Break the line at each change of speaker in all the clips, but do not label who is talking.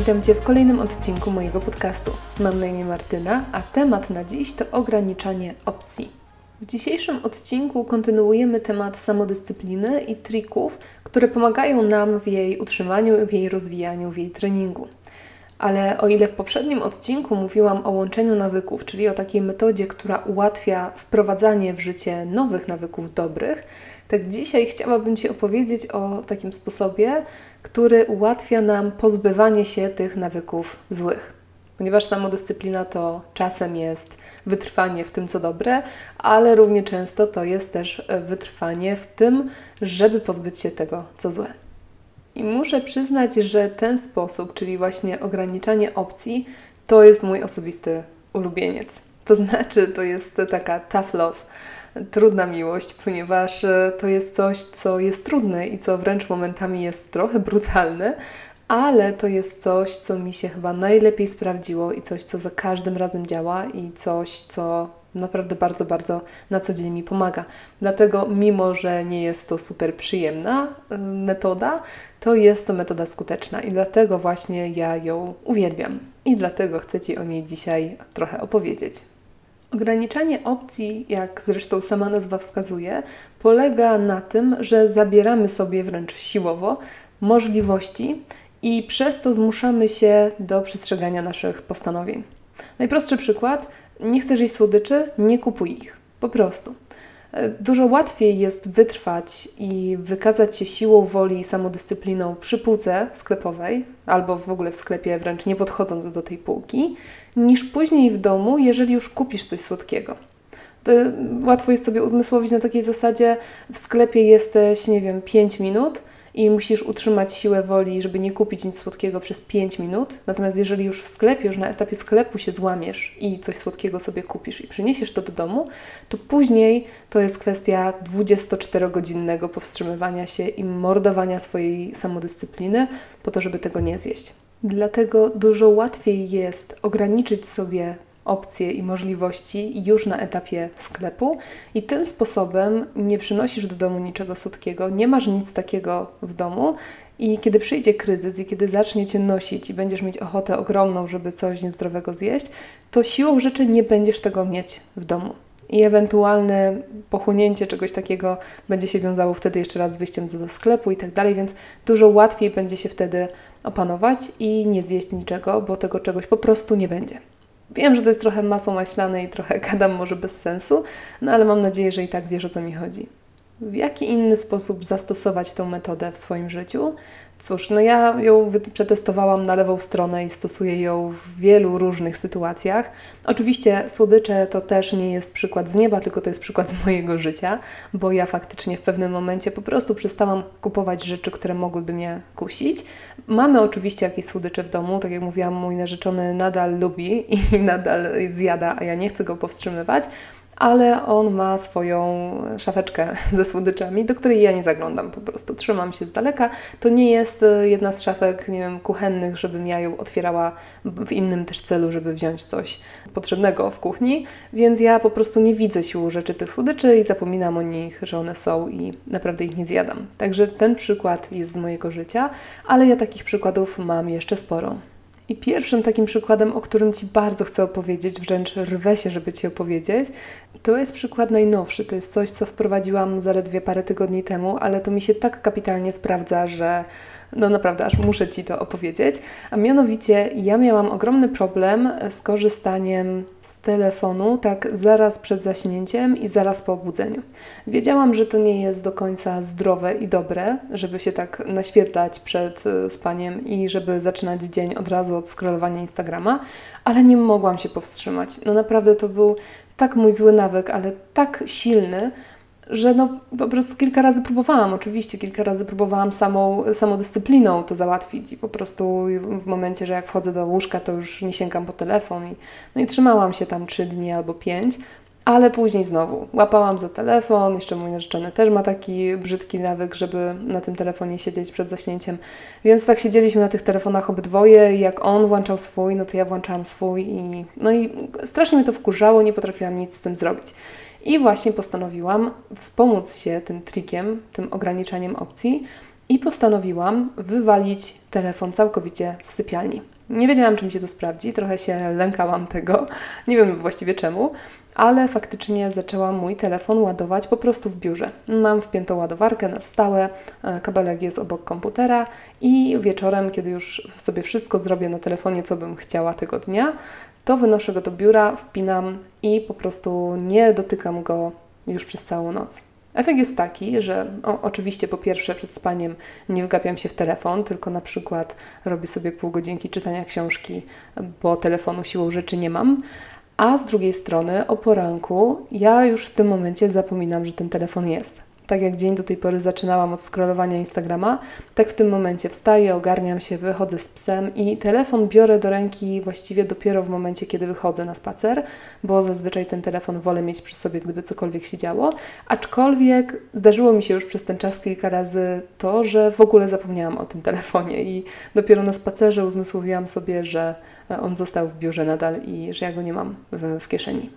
Witam Cię w kolejnym odcinku mojego podcastu. Mam na imię Martyna, a temat na dziś to ograniczanie opcji. W dzisiejszym odcinku kontynuujemy temat samodyscypliny i trików, które pomagają nam w jej utrzymaniu, w jej rozwijaniu, w jej treningu. Ale o ile w poprzednim odcinku mówiłam o łączeniu nawyków, czyli o takiej metodzie, która ułatwia wprowadzanie w życie nowych nawyków dobrych, tak dzisiaj chciałabym Ci opowiedzieć o takim sposobie, który ułatwia nam pozbywanie się tych nawyków złych. Ponieważ samodyscyplina to czasem jest wytrwanie w tym, co dobre, ale równie często to jest też wytrwanie w tym, żeby pozbyć się tego, co złe. I muszę przyznać, że ten sposób, czyli właśnie ograniczanie opcji, to jest mój osobisty ulubieniec. To znaczy, to jest taka tough love, trudna miłość, ponieważ e, to jest coś, co jest trudne i co wręcz momentami jest trochę brutalne, ale to jest coś, co mi się chyba najlepiej sprawdziło i coś, co za każdym razem działa i coś, co naprawdę bardzo, bardzo na co dzień mi pomaga. Dlatego, mimo że nie jest to super przyjemna y, metoda, to jest to metoda skuteczna i dlatego właśnie ja ją uwielbiam. I dlatego chcę Ci o niej dzisiaj trochę opowiedzieć. Ograniczanie opcji, jak zresztą sama nazwa wskazuje, polega na tym, że zabieramy sobie wręcz siłowo możliwości i przez to zmuszamy się do przestrzegania naszych postanowień. Najprostszy przykład: nie chcesz jeść słodyczy, nie kupuj ich. Po prostu. E, dużo łatwiej jest wytrwać i wykazać się siłą woli i samodyscypliną przy półce sklepowej, albo w ogóle w sklepie, wręcz nie podchodząc do tej półki, niż później w domu, jeżeli już kupisz coś słodkiego. To łatwo jest sobie uzmysłowić na takiej zasadzie: w sklepie jesteś, nie wiem, 5 minut i musisz utrzymać siłę woli, żeby nie kupić nic słodkiego przez 5 minut. Natomiast jeżeli już w sklepie, już na etapie sklepu się złamiesz i coś słodkiego sobie kupisz i przyniesiesz to do domu, to później to jest kwestia 24-godzinnego powstrzymywania się i mordowania swojej samodyscypliny po to, żeby tego nie zjeść. Dlatego dużo łatwiej jest ograniczyć sobie opcje i możliwości już na etapie sklepu i tym sposobem nie przynosisz do domu niczego słodkiego, nie masz nic takiego w domu i kiedy przyjdzie kryzys i kiedy zacznie Cię nosić i będziesz mieć ochotę ogromną, żeby coś niezdrowego zjeść, to siłą rzeczy nie będziesz tego mieć w domu. I ewentualne pochłonięcie czegoś takiego będzie się wiązało wtedy jeszcze raz z wyjściem do sklepu i tak dalej, więc dużo łatwiej będzie się wtedy opanować i nie zjeść niczego, bo tego czegoś po prostu nie będzie. Wiem, że to jest trochę masło maślane i trochę gadam może bez sensu, no ale mam nadzieję, że i tak wiesz o co mi chodzi. W jaki inny sposób zastosować tę metodę w swoim życiu? Cóż, no ja ją przetestowałam na lewą stronę i stosuję ją w wielu różnych sytuacjach. Oczywiście słodycze to też nie jest przykład z nieba, tylko to jest przykład z mojego życia, bo ja faktycznie w pewnym momencie po prostu przestałam kupować rzeczy, które mogłyby mnie kusić. Mamy oczywiście jakieś słodycze w domu, tak jak mówiłam, mój narzeczony nadal lubi i nadal zjada, a ja nie chcę go powstrzymywać ale on ma swoją szafeczkę ze słodyczami, do której ja nie zaglądam po prostu. Trzymam się z daleka. To nie jest e, jedna z szafek, nie wiem, kuchennych, żebym ja ją otwierała w innym też celu, żeby wziąć coś potrzebnego w kuchni, więc ja po prostu nie widzę siłą rzeczy tych słodyczy i zapominam o nich, że one są i naprawdę ich nie zjadam. Także ten przykład jest z mojego życia, ale ja takich przykładów mam jeszcze sporo. I pierwszym takim przykładem, o którym Ci bardzo chcę opowiedzieć, wręcz rwę się, żeby Ci opowiedzieć, to jest przykład najnowszy. To jest coś, co wprowadziłam zaledwie parę tygodni temu, ale to mi się tak kapitalnie sprawdza, że no naprawdę, aż muszę Ci to opowiedzieć. A mianowicie, ja miałam ogromny problem z korzystaniem z telefonu tak zaraz przed zaśnięciem i zaraz po obudzeniu. Wiedziałam, że to nie jest do końca zdrowe i dobre, żeby się tak naświetlać przed e, spaniem i żeby zaczynać dzień od razu od scrollowania Instagrama, ale nie mogłam się powstrzymać. No naprawdę to był tak mój zły nawyk, ale tak silny, że no po prostu kilka razy próbowałam, oczywiście kilka razy próbowałam samą, samodyscypliną to załatwić i po prostu w momencie, że jak wchodzę do łóżka, to już nie sięgam po telefon i, no i trzymałam się tam trzy dni albo pięć, ale później znowu łapałam za telefon, jeszcze mój narzeczony też ma taki brzydki nawyk, żeby na tym telefonie siedzieć przed zaśnięciem, więc tak siedzieliśmy na tych telefonach obydwoje i jak on włączał swój, no to ja włączałam swój i no i strasznie mnie to wkurzało, nie potrafiłam nic z tym zrobić. I właśnie postanowiłam wspomóc się tym trikiem, tym ograniczaniem opcji i postanowiłam wywalić telefon całkowicie z sypialni. Nie wiedziałam, czy mi się to sprawdzi, trochę się lękałam tego, nie wiem właściwie czemu, ale faktycznie zaczęłam mój telefon ładować po prostu w biurze. Mam wpiętą ładowarkę na stałe, e, kabelek jest obok komputera i wieczorem, kiedy już sobie wszystko zrobię na telefonie, co bym chciała tego dnia, to wynoszę go do biura, wpinam i po prostu nie dotykam go już przez całą noc. Efekt jest taki, że o, oczywiście po pierwsze przed spaniem nie wgapiam się w telefon, tylko na przykład robię sobie pół godzinki czytania książki, bo telefonu siłą rzeczy nie mam, a z drugiej strony o poranku ja już w tym momencie zapominam, że ten telefon jest tak jak dzień do tej pory zaczynałam od scrollowania Instagrama, tak w tym momencie wstaję, ogarniam się, wychodzę z psem i telefon biorę do ręki właściwie dopiero w momencie, kiedy wychodzę na spacer, bo zazwyczaj ten telefon wolę mieć przy sobie, gdyby cokolwiek się działo. Aczkolwiek zdarzyło mi się już przez ten czas kilka razy to, że w ogóle zapomniałam o tym telefonie i dopiero na spacerze uzmysłowiłam sobie, że on został w biurze nadal i że ja go nie mam w, w kieszeni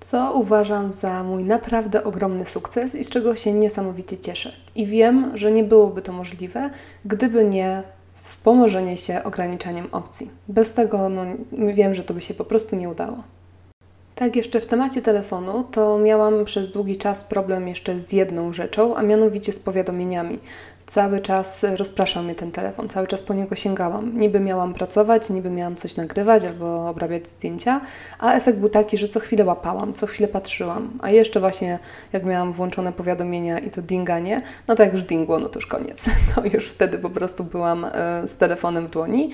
co uważam za mój naprawdę ogromny sukces i z czego się niesamowicie cieszę. I wiem, że nie byłoby to możliwe, gdyby nie wspomożenie się ograniczaniem opcji. Bez tego no, wiem, że to by się po prostu nie udało. Tak, jeszcze w temacie telefonu, to miałam przez długi czas problem jeszcze z jedną rzeczą, a mianowicie z powiadomieniami cały czas rozpraszał mnie ten telefon, cały czas po niego sięgałam. Niby miałam pracować, niby miałam coś nagrywać albo obrabiać zdjęcia, a efekt był taki, że co chwilę łapałam, co chwilę patrzyłam. A jeszcze właśnie jak miałam włączone powiadomienia i to dinganie, no to jak już dingło, no to już koniec. No już wtedy po prostu byłam e, z telefonem w dłoni.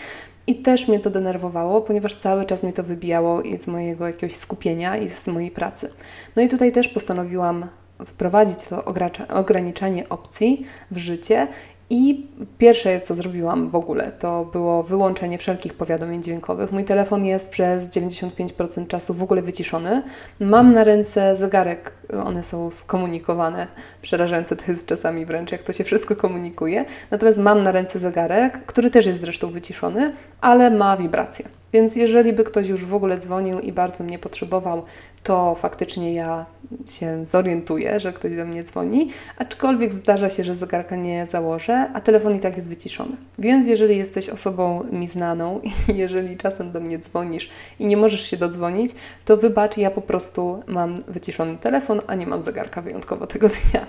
I też mnie to denerwowało, ponieważ cały czas mnie to wybijało z mojego jakiegoś skupienia i z mojej pracy. No i tutaj też postanowiłam wprowadzić to ograniczanie opcji w życie i pierwsze, co zrobiłam w ogóle, to było wyłączenie wszelkich powiadomień dźwiękowych. Mój telefon jest przez 95% czasu w ogóle wyciszony. Mam na ręce zegarek, one są skomunikowane. Przerażające to jest czasami wręcz, jak to się wszystko komunikuje. Natomiast mam na ręce zegarek, który też jest zresztą wyciszony, ale ma wibrację. Więc jeżeli by ktoś już w ogóle dzwonił i bardzo mnie potrzebował, to faktycznie ja się zorientuję, że ktoś do mnie dzwoni, aczkolwiek zdarza się, że zegarka nie założę, a telefon i tak jest wyciszony. Więc jeżeli jesteś osobą mi znaną i jeżeli czasem do mnie dzwonisz i nie możesz się dodzwonić, to wybacz, ja po prostu mam wyciszony telefon, a nie mam zegarka wyjątkowo tego dnia.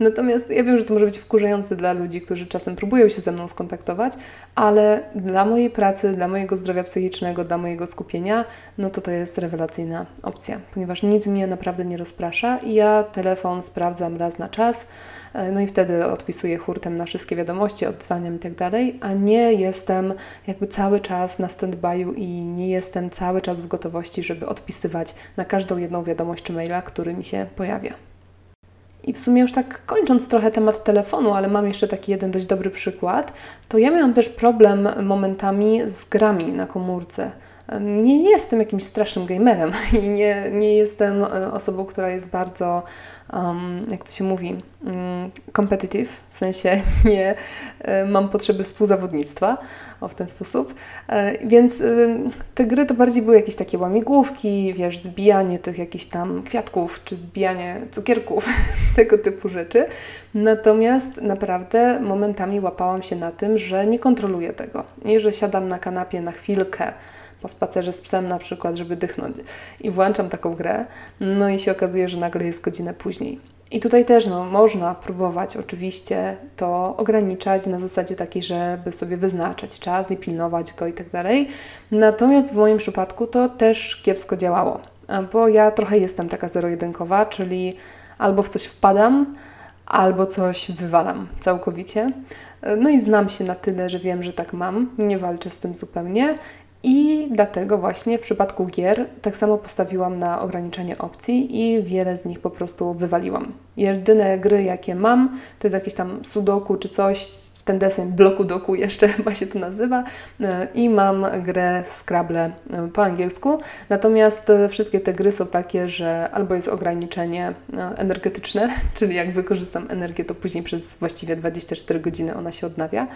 Natomiast ja wiem, że to może być wkurzające dla ludzi, którzy czasem próbują się ze mną skontaktować, ale dla mojej pracy, dla mojego zdrowia psychicznego, dla mojego skupienia, no to to jest rewelacyjna opcja, ponieważ nic mnie naprawdę nie rozprasza i ja telefon sprawdzam raz na czas, e, no i wtedy odpisuję hurtem na wszystkie wiadomości, odzwaniam i tak dalej, a nie jestem jakby cały czas na stand-by'u i nie jestem cały czas w gotowości, żeby odpisywać na każdą jedną wiadomość czy maila, który mi się pojawia. I w sumie już tak kończąc trochę temat telefonu, ale mam jeszcze taki jeden dość dobry przykład, to ja miałam też problem momentami z grami na komórce. Nie jestem jakimś strasznym gamerem i nie, nie jestem e, osobą, która jest bardzo um, jak to się mówi, um, competitive, w sensie nie um, mam potrzeby współzawodnictwa o, w ten sposób. E, więc te gry to bardziej były jakieś takie łamigłówki, wiesz, zbijanie tych jakichś tam kwiatków, czy zbijanie cukierków, tego typu rzeczy. Natomiast naprawdę momentami łapałam się na tym, że nie kontroluję tego i że siadam na kanapie na chwilkę, po spacerze z psem na przykład, żeby dychnąć. I włączam taką grę, no i się okazuje, że nagle jest godzinę później. I tutaj też no, można próbować oczywiście to ograniczać na zasadzie takiej, żeby sobie wyznaczać czas i pilnować go i tak dalej. Natomiast w moim przypadku to też kiepsko działało, bo ja trochę jestem taka zero-jedynkowa, czyli albo w coś wpadam, albo coś wywalam całkowicie. No i znam się na tyle, że wiem, że tak mam, nie walczę z tym zupełnie i dlatego właśnie w przypadku gier tak samo postawiłam na ograniczenie opcji i wiele z nich po prostu wywaliłam. Jedyne gry, jakie mam, to jest jakieś tam sudoku czy coś, ten deseń bloku doku jeszcze chyba się to nazywa e, i mam grę Scrabble e, po angielsku. Natomiast e, wszystkie te gry są takie, że albo jest ograniczenie energetyczne, czyli jak wykorzystam energię, to później przez właściwie 24 godziny ona się odnawia,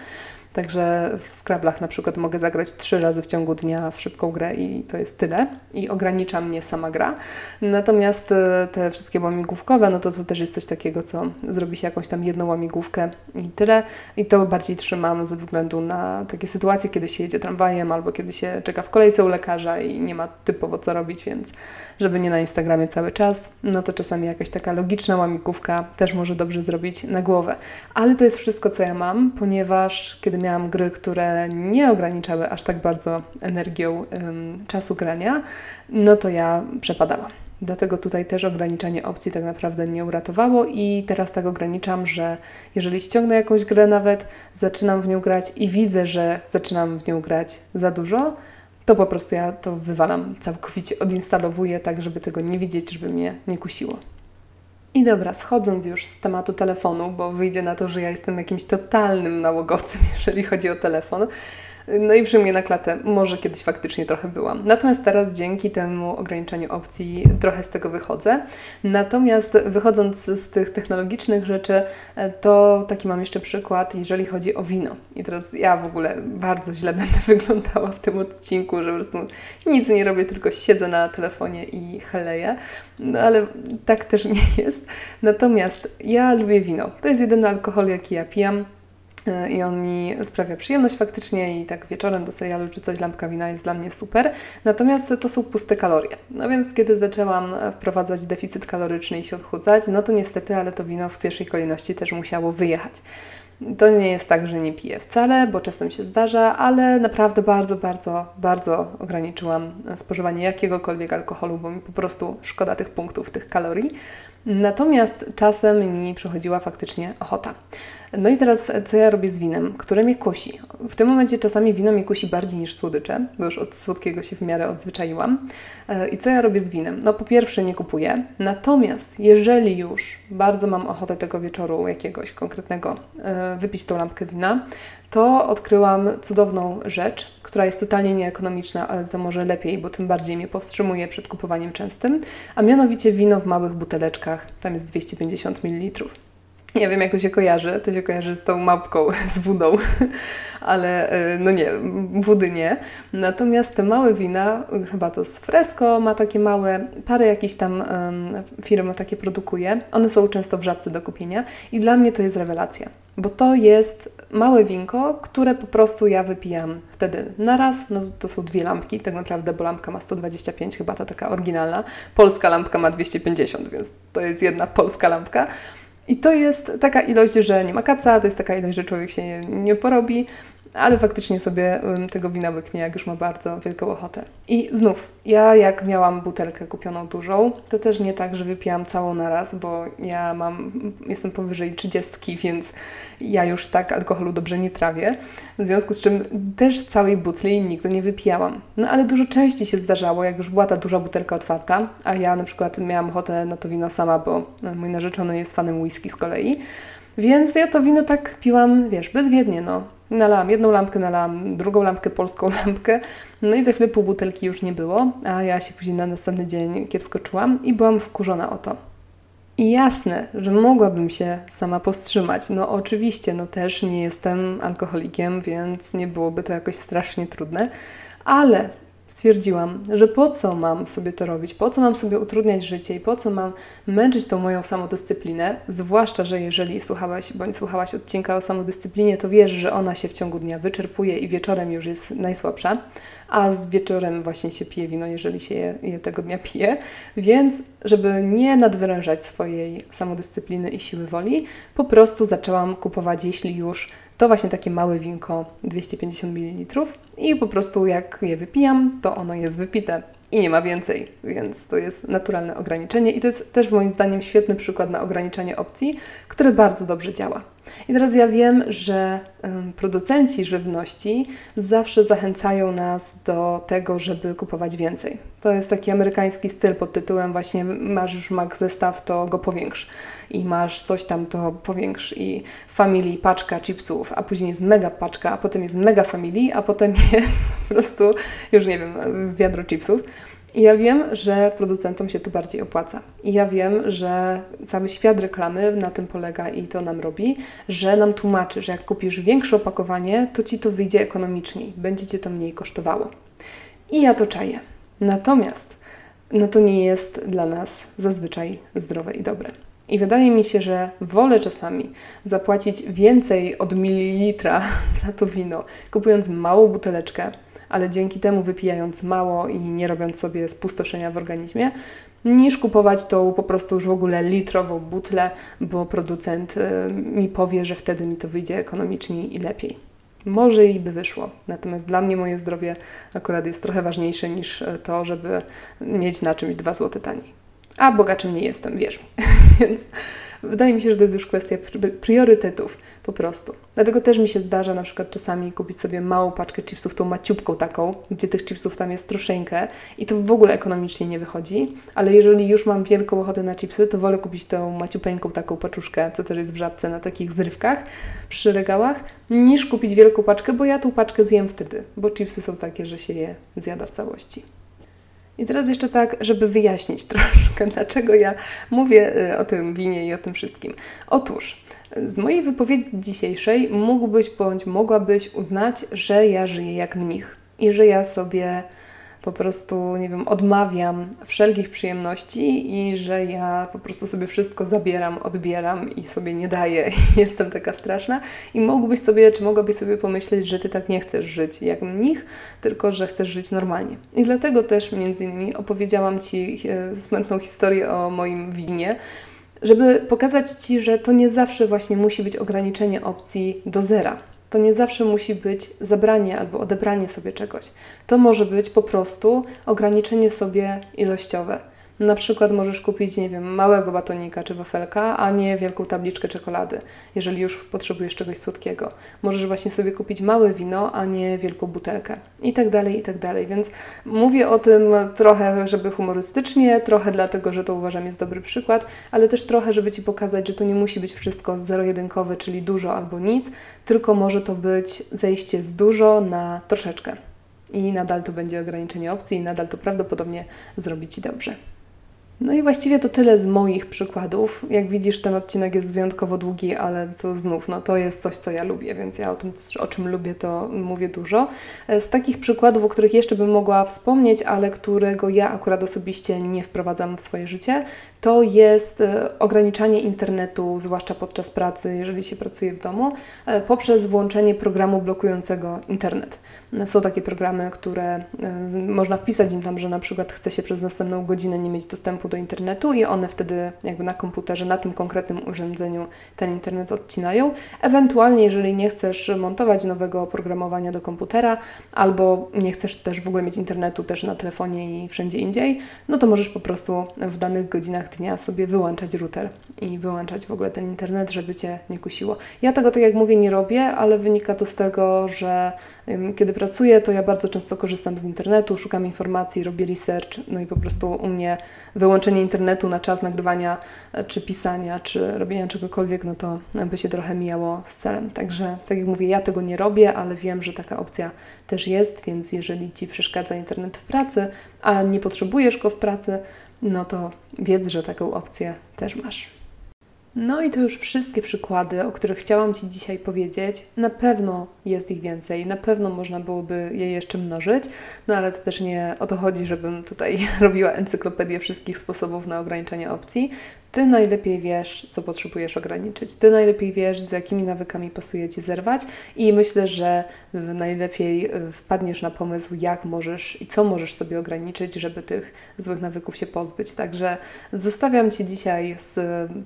Także w Scrabblach na przykład mogę zagrać trzy razy w ciągu dnia w szybką grę i to jest tyle. I ogranicza mnie sama gra. Natomiast te wszystkie łamigłówkowe, no to to też jest coś takiego, co zrobi się jakąś tam jedną łamigłówkę i tyle. I to bardziej trzymam ze względu na takie sytuacje, kiedy się jedzie tramwajem albo kiedy się czeka w kolejce u lekarza i nie ma typowo co robić, więc żeby nie na Instagramie cały czas, no to czasami jakaś taka logiczna łamigłówka też może dobrze zrobić na głowę. Ale to jest wszystko, co ja mam, ponieważ kiedy miałam gry, które nie ograniczały aż tak bardzo energią ym, czasu grania, no to ja przepadałam. Dlatego tutaj też ograniczanie opcji tak naprawdę nie uratowało i teraz tak ograniczam, że jeżeli ściągnę jakąś grę nawet, zaczynam w nią grać i widzę, że zaczynam w nią grać za dużo, to po prostu ja to wywalam całkowicie, odinstalowuję tak, żeby tego nie widzieć, żeby mnie nie kusiło. I dobra, schodząc już z tematu telefonu, bo wyjdzie na to, że ja jestem jakimś totalnym nałogowcem, jeżeli chodzi o telefon, no i przyjmuję na klatę, może kiedyś faktycznie trochę byłam. Natomiast teraz dzięki temu ograniczeniu opcji trochę z tego wychodzę. Natomiast wychodząc z tych technologicznych rzeczy, e, to taki mam jeszcze przykład, jeżeli chodzi o wino. I teraz ja w ogóle bardzo źle będę wyglądała w tym odcinku, że po prostu nic nie robię, tylko siedzę na telefonie i chleję. No ale tak też nie jest. Natomiast ja lubię wino. To jest jedyny alkohol, jaki ja pijam. E, i on mi sprawia przyjemność faktycznie i tak wieczorem do serialu czy coś, lampka wina jest dla mnie super. Natomiast to są puste kalorie. No więc kiedy zaczęłam wprowadzać deficyt kaloryczny i się odchudzać, no to niestety, ale to wino w pierwszej kolejności też musiało wyjechać. To nie jest tak, że nie piję wcale, bo czasem się zdarza, ale naprawdę bardzo, bardzo, bardzo ograniczyłam spożywanie jakiegokolwiek alkoholu, bo mi po prostu szkoda tych punktów, tych kalorii. Natomiast czasem mi przychodziła faktycznie ochota. No i teraz, co ja robię z winem, które mnie kusi? W tym momencie czasami wino mnie kusi bardziej niż słodycze, bo już od słodkiego się w miarę odzwyczaiłam. E, I co ja robię z winem? No po pierwsze nie kupuję, natomiast jeżeli już bardzo mam ochotę tego wieczoru jakiegoś konkretnego e, wypić tą lampkę wina, to odkryłam cudowną rzecz, która jest totalnie nieekonomiczna, ale to może lepiej, bo tym bardziej mnie powstrzymuje przed kupowaniem częstym, a mianowicie wino w małych buteleczkach, tam jest 250 ml. Nie wiem, jak to się kojarzy. To się kojarzy z tą małpką, z wodą, ale e, no nie, wody nie. Natomiast te małe wina, chyba to z Fresco ma takie małe, parę jakichś tam firm takie produkuje. One są często w żabce do kupienia i dla mnie to jest rewelacja, bo to jest małe winko, które po prostu ja wypijam wtedy na raz. No to są dwie lampki, tak naprawdę, bo lampka ma 125, chyba ta taka oryginalna. Polska lampka ma 250, więc to jest jedna polska lampka. I to jest taka ilość, że nie ma kaca, to jest taka ilość, że człowiek się nie, nie porobi ale faktycznie sobie tego wina łyknie, jak już ma bardzo wielką ochotę. I znów, ja jak miałam butelkę kupioną dużą, to też nie tak, że wypijam całą na raz, bo ja mam, jestem powyżej 30, więc ja już tak alkoholu dobrze nie trawię. W związku z czym też całej butli nigdy nie wypijałam. No ale dużo częściej się zdarzało, jak już była ta duża butelka otwarta, a ja na przykład miałam ochotę na to wino sama, bo mój narzeczony jest fanem whisky z kolei, więc ja to wino tak piłam, wiesz, bezwiednie, no. Nalałam jedną lampkę, nalałam drugą lampkę, polską lampkę, no i za chwilę pół butelki już nie było, a ja się później na następny dzień kiepsko czułam i byłam wkurzona o to. I jasne, że mogłabym się sama powstrzymać. No oczywiście, no też nie jestem alkoholikiem, więc nie byłoby to jakoś strasznie trudne, ale stwierdziłam, że po co mam sobie to robić, po co mam sobie utrudniać życie i po co mam męczyć tą moją samodyscyplinę, zwłaszcza, że jeżeli słuchałaś bądź słuchałaś odcinka o samodyscyplinie, to wiesz, że ona się w ciągu dnia wyczerpuje i wieczorem już jest najsłabsza, a z wieczorem właśnie się pije wino, jeżeli się je, je tego dnia pije, więc żeby nie nadwyrężać swojej samodyscypliny i siły woli, po prostu zaczęłam kupować, jeśli już to właśnie takie małe winko 250 ml i po prostu jak je wypijam, to ono jest wypite i nie ma więcej, więc to jest naturalne ograniczenie i to jest też moim zdaniem świetny przykład na ograniczanie opcji, które bardzo dobrze działa. I teraz ja wiem, że producenci żywności zawsze zachęcają nas do tego, żeby kupować więcej. To jest taki amerykański styl pod tytułem właśnie masz już mak zestaw, to go powiększ i masz coś tam, to powiększ i family paczka chipsów, a później jest mega paczka, a potem jest mega family, a potem jest po prostu już nie wiem, wiadro chipsów. I ja wiem, że producentom się to bardziej opłaca. I ja wiem, że cały świat reklamy na tym polega i to nam robi, że nam tłumaczy, że jak kupisz większe opakowanie, to ci to wyjdzie ekonomiczniej, będzie cię to mniej kosztowało. I ja to czaję. Natomiast no to nie jest dla nas zazwyczaj zdrowe i dobre. I wydaje mi się, że wolę czasami zapłacić więcej od mililitra za to wino, kupując małą buteleczkę, ale dzięki temu wypijając mało i nie robiąc sobie spustoszenia w organizmie, niż kupować tą po prostu już w ogóle litrową butlę, bo producent y, mi powie, że wtedy mi to wyjdzie ekonomiczniej i lepiej. Może i by wyszło. Natomiast dla mnie moje zdrowie akurat jest trochę ważniejsze niż y, to, żeby mieć na czymś dwa złote taniej. A bogaczem nie jestem, wiesz. Więc Wydaje mi się, że to jest już kwestia priorytetów po prostu. Dlatego też mi się zdarza na przykład czasami kupić sobie małą paczkę chipsów, tą maciubką taką, gdzie tych chipsów tam jest troszeczkę i to w ogóle ekonomicznie nie wychodzi, ale jeżeli już mam wielką ochotę na chipsy, to wolę kupić tą maciupeńką taką paczuszkę, co też jest w żabce na takich zrywkach przy regałach, niż kupić wielką paczkę, bo ja tą paczkę zjem wtedy, bo chipsy są takie, że się je zjada w całości. I teraz jeszcze tak, żeby wyjaśnić troszkę, dlaczego ja mówię y, o tym winie i o tym wszystkim. Otóż, z mojej wypowiedzi dzisiejszej mógłbyś bądź mogłabyś uznać, że ja żyję jak mnich i że ja sobie po prostu, nie wiem, odmawiam wszelkich przyjemności i że ja po prostu sobie wszystko zabieram, odbieram i sobie nie daję. Jestem taka straszna. I mógłbyś sobie, czy mogłabyś sobie pomyśleć, że Ty tak nie chcesz żyć jak mnich, tylko że chcesz żyć normalnie. I dlatego też między innymi opowiedziałam Ci e, smętną historię o moim winie, żeby pokazać Ci, że to nie zawsze właśnie musi być ograniczenie opcji do zera to nie zawsze musi być zabranie albo odebranie sobie czegoś. To może być po prostu ograniczenie sobie ilościowe. Na przykład możesz kupić, nie wiem, małego batonika czy wafelka, a nie wielką tabliczkę czekolady, jeżeli już potrzebujesz czegoś słodkiego. Możesz właśnie sobie kupić małe wino, a nie wielką butelkę. I tak dalej, i tak dalej. Więc mówię o tym trochę, żeby humorystycznie, trochę dlatego, że to uważam jest dobry przykład, ale też trochę, żeby Ci pokazać, że to nie musi być wszystko zero-jedynkowe, czyli dużo albo nic, tylko może to być zejście z dużo na troszeczkę. I nadal to będzie ograniczenie opcji, i nadal to prawdopodobnie zrobi Ci dobrze. No i właściwie to tyle z moich przykładów. Jak widzisz, ten odcinek jest wyjątkowo długi, ale to znów, no to jest coś, co ja lubię, więc ja o tym, o czym lubię, to mówię dużo. Z takich przykładów, o których jeszcze bym mogła wspomnieć, ale którego ja akurat osobiście nie wprowadzam w swoje życie, to jest e, ograniczanie internetu, zwłaszcza podczas pracy, jeżeli się pracuje w domu, e, poprzez włączenie programu blokującego internet. Są takie programy, które e, można wpisać im tam, że na przykład chce się przez następną godzinę nie mieć dostępu do internetu i one wtedy jakby na komputerze, na tym konkretnym urządzeniu ten internet odcinają. Ewentualnie, jeżeli nie chcesz montować nowego oprogramowania do komputera albo nie chcesz też w ogóle mieć internetu też na telefonie i wszędzie indziej, no to możesz po prostu w danych godzinach dnia sobie wyłączać router i wyłączać w ogóle ten internet, żeby Cię nie kusiło. Ja tego, tak jak mówię, nie robię, ale wynika to z tego, że kiedy pracuję, to ja bardzo często korzystam z internetu, szukam informacji, robię research, no i po prostu u mnie wyłączenie internetu na czas nagrywania, e, czy pisania, czy robienia czegokolwiek, no to by się trochę mijało z celem. Także, tak jak mówię, ja tego nie robię, ale wiem, że taka opcja też jest, więc jeżeli Ci przeszkadza internet w pracy, a nie potrzebujesz go w pracy, no to wiedz, że taką opcję też masz. No i to już wszystkie przykłady, o których chciałam Ci dzisiaj powiedzieć. Na pewno jest ich więcej, na pewno można byłoby je jeszcze mnożyć, no ale to też nie o to chodzi, żebym tutaj robiła encyklopedię wszystkich sposobów na ograniczenie opcji. Ty najlepiej wiesz, co potrzebujesz ograniczyć. Ty najlepiej wiesz, z jakimi nawykami pasuje Ci zerwać i myślę, że najlepiej e, wpadniesz na pomysł, jak możesz i co możesz sobie ograniczyć, żeby tych złych nawyków się pozbyć. Także zostawiam Ci dzisiaj z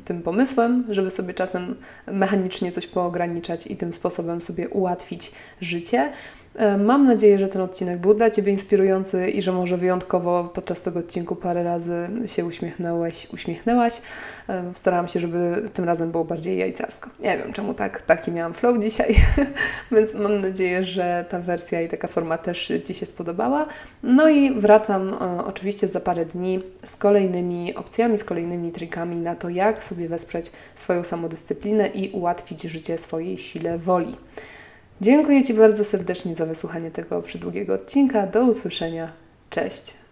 tym pomysłem, żeby sobie czasem mechanicznie coś poograniczać i tym sposobem sobie ułatwić życie. E, mam nadzieję, że ten odcinek był dla Ciebie inspirujący i że może wyjątkowo podczas tego odcinku parę razy się uśmiechnąłeś, uśmiechnęłaś. E, starałam się, żeby tym razem było bardziej jajcarsko. Nie wiem, czemu tak, taki miałam flow dzisiaj, więc mam nadzieję, że ta wersja i taka forma też Ci się spodobała. No i wracam e, oczywiście za parę dni z kolejnymi opcjami, z kolejnymi trikami na to, jak sobie wesprzeć swoją samodyscyplinę i ułatwić życie swojej sile woli. Dziękuję Ci bardzo serdecznie za wysłuchanie tego przydługiego odcinka. Do usłyszenia. Cześć.